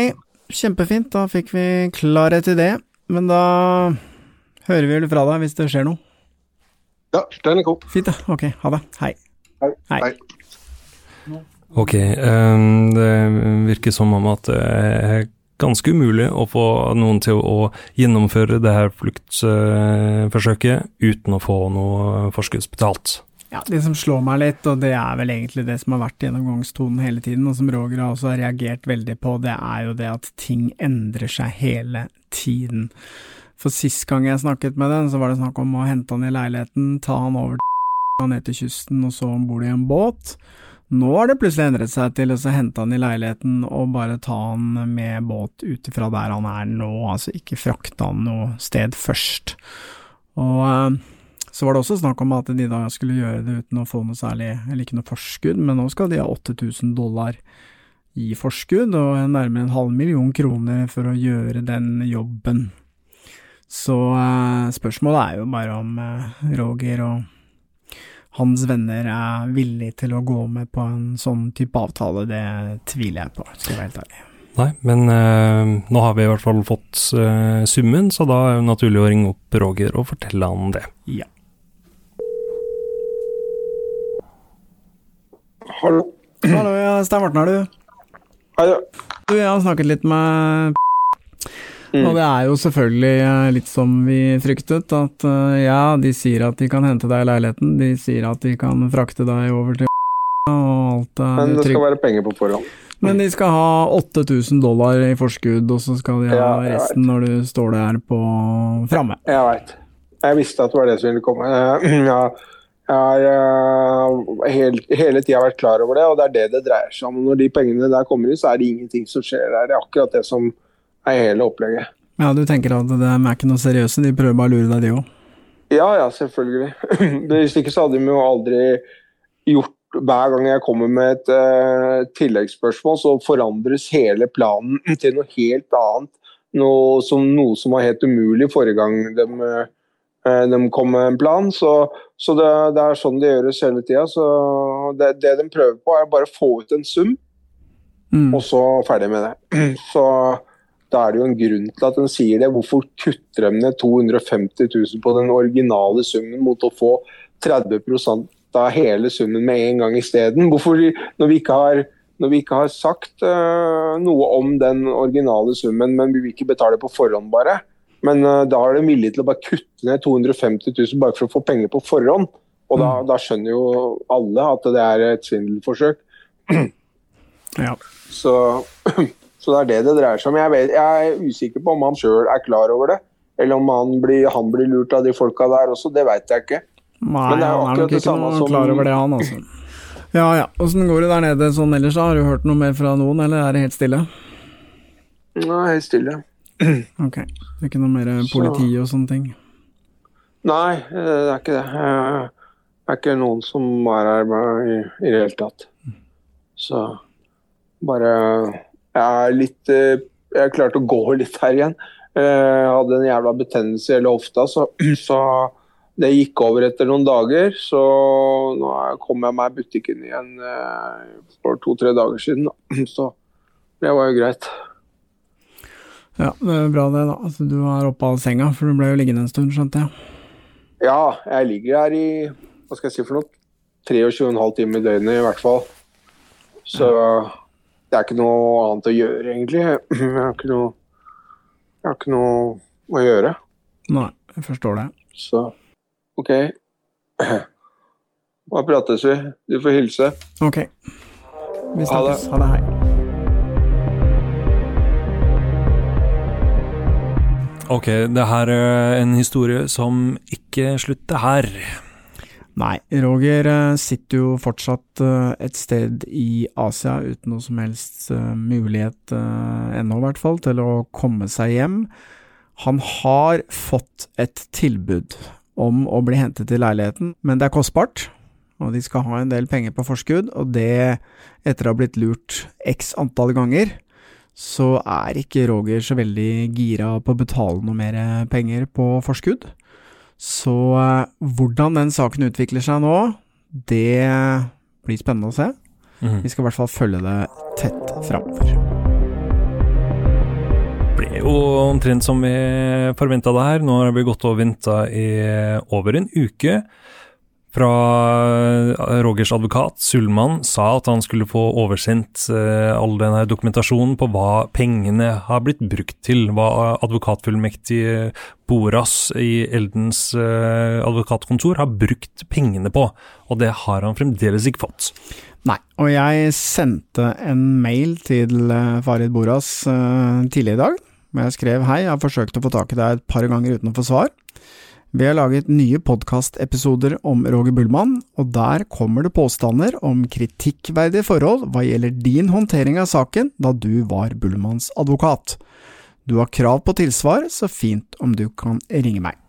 kjempefint, da fikk vi klarhet i det. Men da hører vi vel fra deg hvis det skjer noe. Ja, den er god. Fint, da. Ok, ha det. Hei. Hei. Hei. Hei. Ok, um, det virker som om at det er ganske umulig å få noen til å gjennomføre det her fluktforsøket uten å få noe forskuddsbetalt. Ja, Det som slår meg litt, og det er vel egentlig det som har vært gjennomgangstonen hele tiden, og som Roger har også reagert veldig på, det er jo det at ting endrer seg hele tiden. For sist gang jeg snakket med den, så var det snakk om å hente han i leiligheten, ta han over til ned til kysten og så om bord i en båt. Nå har det plutselig endret seg til å hente han i leiligheten og bare ta han med båt ut ifra der han er nå, altså ikke frakte han noe sted først. Og eh, så var det også snakk om at de da skulle gjøre det uten å få noe særlig, eller ikke noe forskudd, men nå skal de ha 8000 dollar i forskudd og nærmere en halv million kroner for å gjøre den jobben. Så eh, spørsmålet er jo bare om eh, Roger og hans venner er villige til å gå med på en sånn type avtale, det tviler jeg på, skal jeg være helt ærlig. Nei, men eh, nå har vi i hvert fall fått eh, summen, så da er det naturlig å ringe opp Roger og fortelle han det. Ja. Hallo. Hallo, ja, Stein Morten er du? Hei, ja. Du, jeg har snakket litt med Mm. Og det er jo selvfølgelig eh, litt som vi fryktet, at eh, ja, de sier at de kan hente deg i leiligheten, de sier at de kan frakte deg over til og alt er Men det skal være penger på forhånd. Men de skal ha 8000 dollar i forskudd, og så skal de ha Ja, resten vet. når du står der på framme. Jeg veit. Jeg visste at det var det som ville komme. Ja, jeg har eh, hele tida vært klar over det, og det er det det dreier seg om. Når de pengene der kommer inn, så er det ingenting som skjer der. Det er akkurat det som er hele opplegget. Ja, du tenker at de er ikke noe seriøse, de prøver bare å lure deg, de òg. Ja, ja, selvfølgelig. Hvis ikke så hadde de jo aldri gjort Hver gang jeg kommer med et uh, tilleggsspørsmål, så forandres hele planen til noe helt annet. Noe som, noe som var helt umulig forrige gang de, uh, de kom med en plan. Så, så det, det er sånn det gjøres hele tida. Så det, det de prøver på, er bare å få ut en sum, Mm. og så ferdig med det. Så da er det jo en grunn til at den sier det. Hvorfor kutter de ned 250 000 på den originale summen mot å få 30% av hele summen med en gang isteden? Hvorfor, når vi ikke har, når vi ikke har sagt uh, noe om den originale summen, men vi vil ikke betale på forhånd bare. Men uh, da er de villige til å bare kutte ned 250 000 bare for å få penger på forhånd. Og da, da skjønner jo alle at det er et svindelforsøk. Ja. Så, så det er det det dreier seg om. Jeg, vet, jeg er usikker på om han sjøl er klar over det. Eller om han blir, han blir lurt av de folka der også, det veit jeg ikke. Nei, Men det er akkurat det ikke samme som- klar over det, han, altså. Ja ja, åssen går det der nede sånn ellers, da? Har du hørt noe mer fra noen, eller er det helt stille? Nei, helt stille. Ok, det er ikke noe mer politi og sånne ting? Nei, eh, det er ikke det. Eh, Det er ikke noen som er her i, i det hele tatt. Så bare Jeg er litt eh, Jeg klarte å gå litt her igjen. Eh, Jeg hadde en jævla betennelse i hele hofta, så, så det gikk over etter noen dager. Så nå kom jeg meg i butikken igjen eh, for to-tre dager siden. Så det var jo greit. Ja, det er bra det, da. Altså, du er oppe av senga, for du ble jo liggende en stund, skjønte jeg. Ja, jeg ligger her i hva skal jeg si for noe? 23,5 timer i døgnet i hvert fall. Så det er ikke noe annet å gjøre, egentlig. Jeg har ikke noe, jeg har ikke noe å gjøre. Nei, jeg forstår det. Så OK. Da prates vi. Du får hilse. Ok. Vi snakkes. Ha det, hei. Ok, det her er en historie som ikke slutter her. Nei, Roger eh, sitter jo fortsatt eh, et sted i Asia uten noe som helst eh, mulighet, ennå i hvert fall, til å komme seg hjem. Han har fått et tilbud om å bli hentet til leiligheten, men det er kostbart, og de skal ha en del penger på forskudd, og det, etter å ha blitt lurt x antall ganger, så er ikke Roger så veldig gira på å betale noe mer penger på forskudd. Så eh, hvordan den saken utvikler seg nå, det blir spennende å se. Mm. Vi skal i hvert fall følge det tett framover. ble jo omtrent som vi forventa det her. Nå har vi gått og venta i over en uke. Fra Rogers advokat, Sulman, sa at han skulle få oversendt eh, all denne dokumentasjonen på hva pengene har blitt brukt til. Hva advokatfullmektig Boras i Eldens eh, advokatkontor har brukt pengene på. Og det har han fremdeles ikke fått. Nei, og jeg sendte en mail til eh, Farid Boras tidligere i dag. hvor Jeg skrev hei, jeg har forsøkt å få tak i deg et par ganger uten å få svar. Vi har laget nye podkastepisoder om Roger Bullmann, og der kommer det påstander om kritikkverdige forhold hva gjelder din håndtering av saken da du var Bullmanns advokat. Du har krav på tilsvar, så fint om du kan ringe meg.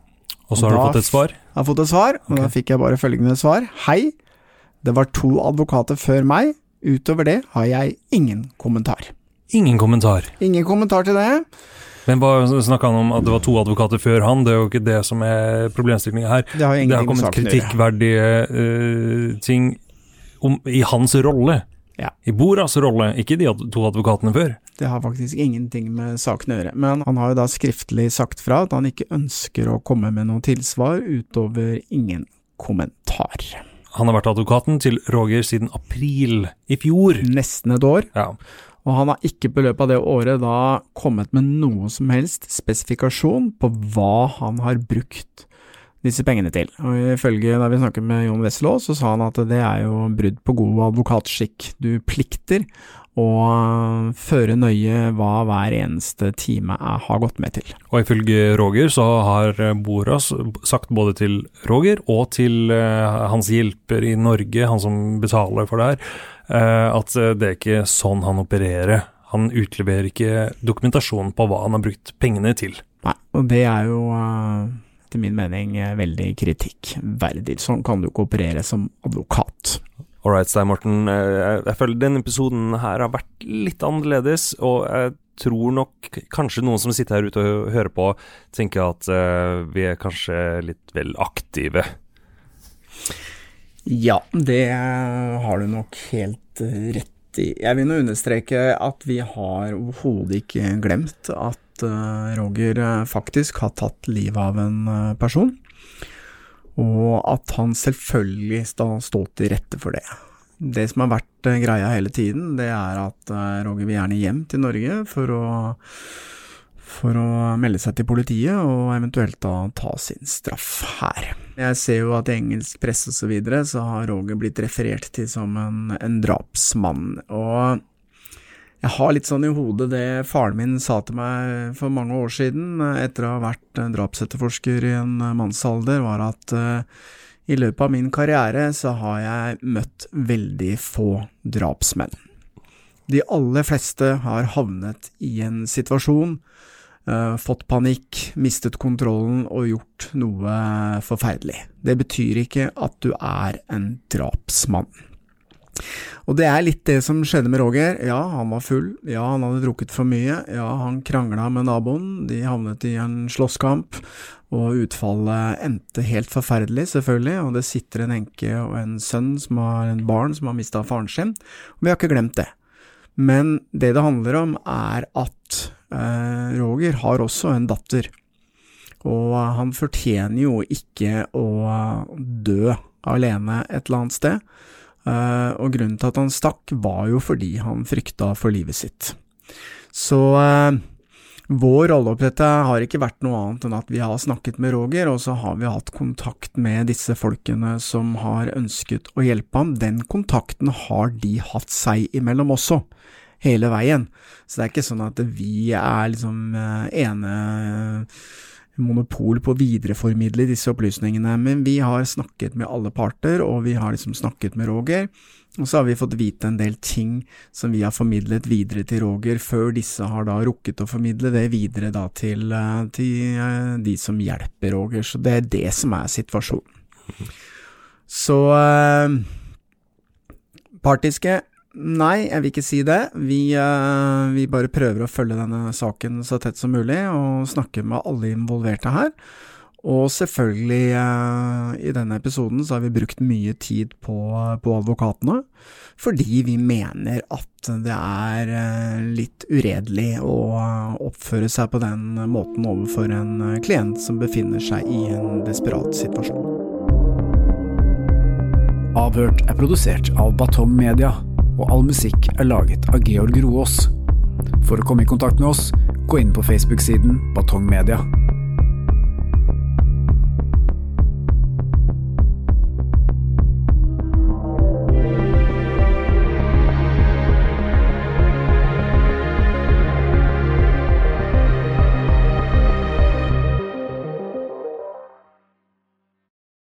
Og så har du da fått et svar? Jeg har fått et svar, og da fikk jeg bare følgende svar. Hei, det var to advokater før meg, utover det har jeg ingen kommentar. Ingen kommentar. Ingen kommentar til det. Men snakka han om at det var to advokater før han? Det er jo ikke det som er problemstillinga her. Det har Det har kommet kritikkverdige uh, ting om, i hans rolle. Ja. I Boras rolle, ikke de to advokatene før. Det har faktisk ingenting med saken å gjøre. Men han har jo da skriftlig sagt fra at han ikke ønsker å komme med noe tilsvar utover ingen kommentar. Han har vært advokaten til Roger siden april i fjor. Nesten et år. Ja. Og han har ikke på løpet av det året da kommet med noe som helst spesifikasjon på hva han har brukt disse pengene til. Og ifølge da vi snakket med Jon Wessel så sa han at det er jo brudd på god advokatskikk. Du plikter å føre nøye hva hver eneste time er, har gått med til. Og ifølge Roger så har Boras sagt både til Roger og til eh, hans hjelper i Norge, han som betaler for det her, at eh, det er ikke sånn han opererer. Han utleverer ikke dokumentasjon på hva han har brukt pengene til. Nei, og det er jo eh, etter min mening eh, veldig kritikkverdig. Sånn kan du ikke operere som advokat. Alright, Stein Morten. Jeg, føler denne episoden her har vært litt annerledes, og jeg tror nok kanskje noen som sitter her ute og hører på, tenker at vi er kanskje litt vel aktive. Ja, det har du nok helt eh, rett i. Jeg vil nå understreke at vi har overhodet ikke glemt at eh, Roger eh, faktisk har tatt livet av en person, og at han selvfølgelig skal stå til rette for det. Det som har vært greia hele tiden, det er at Roger vil gjerne hjem til Norge for å for å melde seg til politiet og eventuelt da ta sin straff her. Jeg ser jo at i engelsk presse og så videre så har Roger blitt referert til som en, en drapsmann, og jeg har litt sånn i hodet det faren min sa til meg for mange år siden, etter å ha vært eh, drapsetterforsker i en eh, mannsalder, var at uh, i løpet av min karriere så har jeg møtt veldig få drapsmenn. De aller fleste har havnet i en situasjon, eh, fått panikk, mistet kontrollen og gjort noe forferdelig. Det betyr ikke at du er en drapsmann. Og det er litt det som skjedde med Roger. Ja, han var full, ja, han hadde drukket for mye, ja, han krangla med naboen, de havnet i en slåsskamp, og utfallet endte helt forferdelig, selvfølgelig, og det sitter en enke og en sønn som har en barn som har mista faren sin, og vi har ikke glemt det. Men det det handler om, er at Roger har også en datter, og han fortjener jo ikke å dø alene et eller annet sted. Eh, og grunnen til at han stakk, var jo fordi han frykta for livet sitt. Så eh, vår rolle oppi dette har ikke vært noe annet enn at vi har snakket med Roger, og så har vi hatt kontakt med disse folkene som har ønsket å hjelpe ham. Den kontakten har de hatt seg imellom også, hele veien. Så det er ikke sånn at vi er liksom eh, ene monopol på å videreformidle disse opplysningene, men vi har snakket med alle parter, og vi har liksom snakket med Roger. Og så har vi fått vite en del ting som vi har formidlet videre til Roger, før disse har da rukket å formidle det videre da til, eh, til eh, de som hjelper Roger. Så det er det som er situasjonen. Så partiske Nei, jeg vil ikke si det. Vi, uh, vi, bare prøver å følge denne saken så tett som mulig, og snakke med alle involverte her. Og selvfølgelig, uh, i denne episoden så har vi brukt mye tid på, på advokatene, fordi vi mener at det er uh, litt uredelig å oppføre seg på den måten overfor en klient som befinner seg i en desperat situasjon. Avhørt er produsert av Batong Media og all musikk er laget av Georg Roaas. For å komme i kontakt med oss, gå inn på Facebook-siden Batong Media.